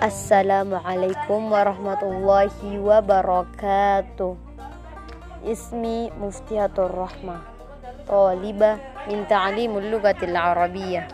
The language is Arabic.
السلام عليكم ورحمة الله وبركاته. اسمي مفتيحة الرحمة طالبة من تعليم اللغة العربية.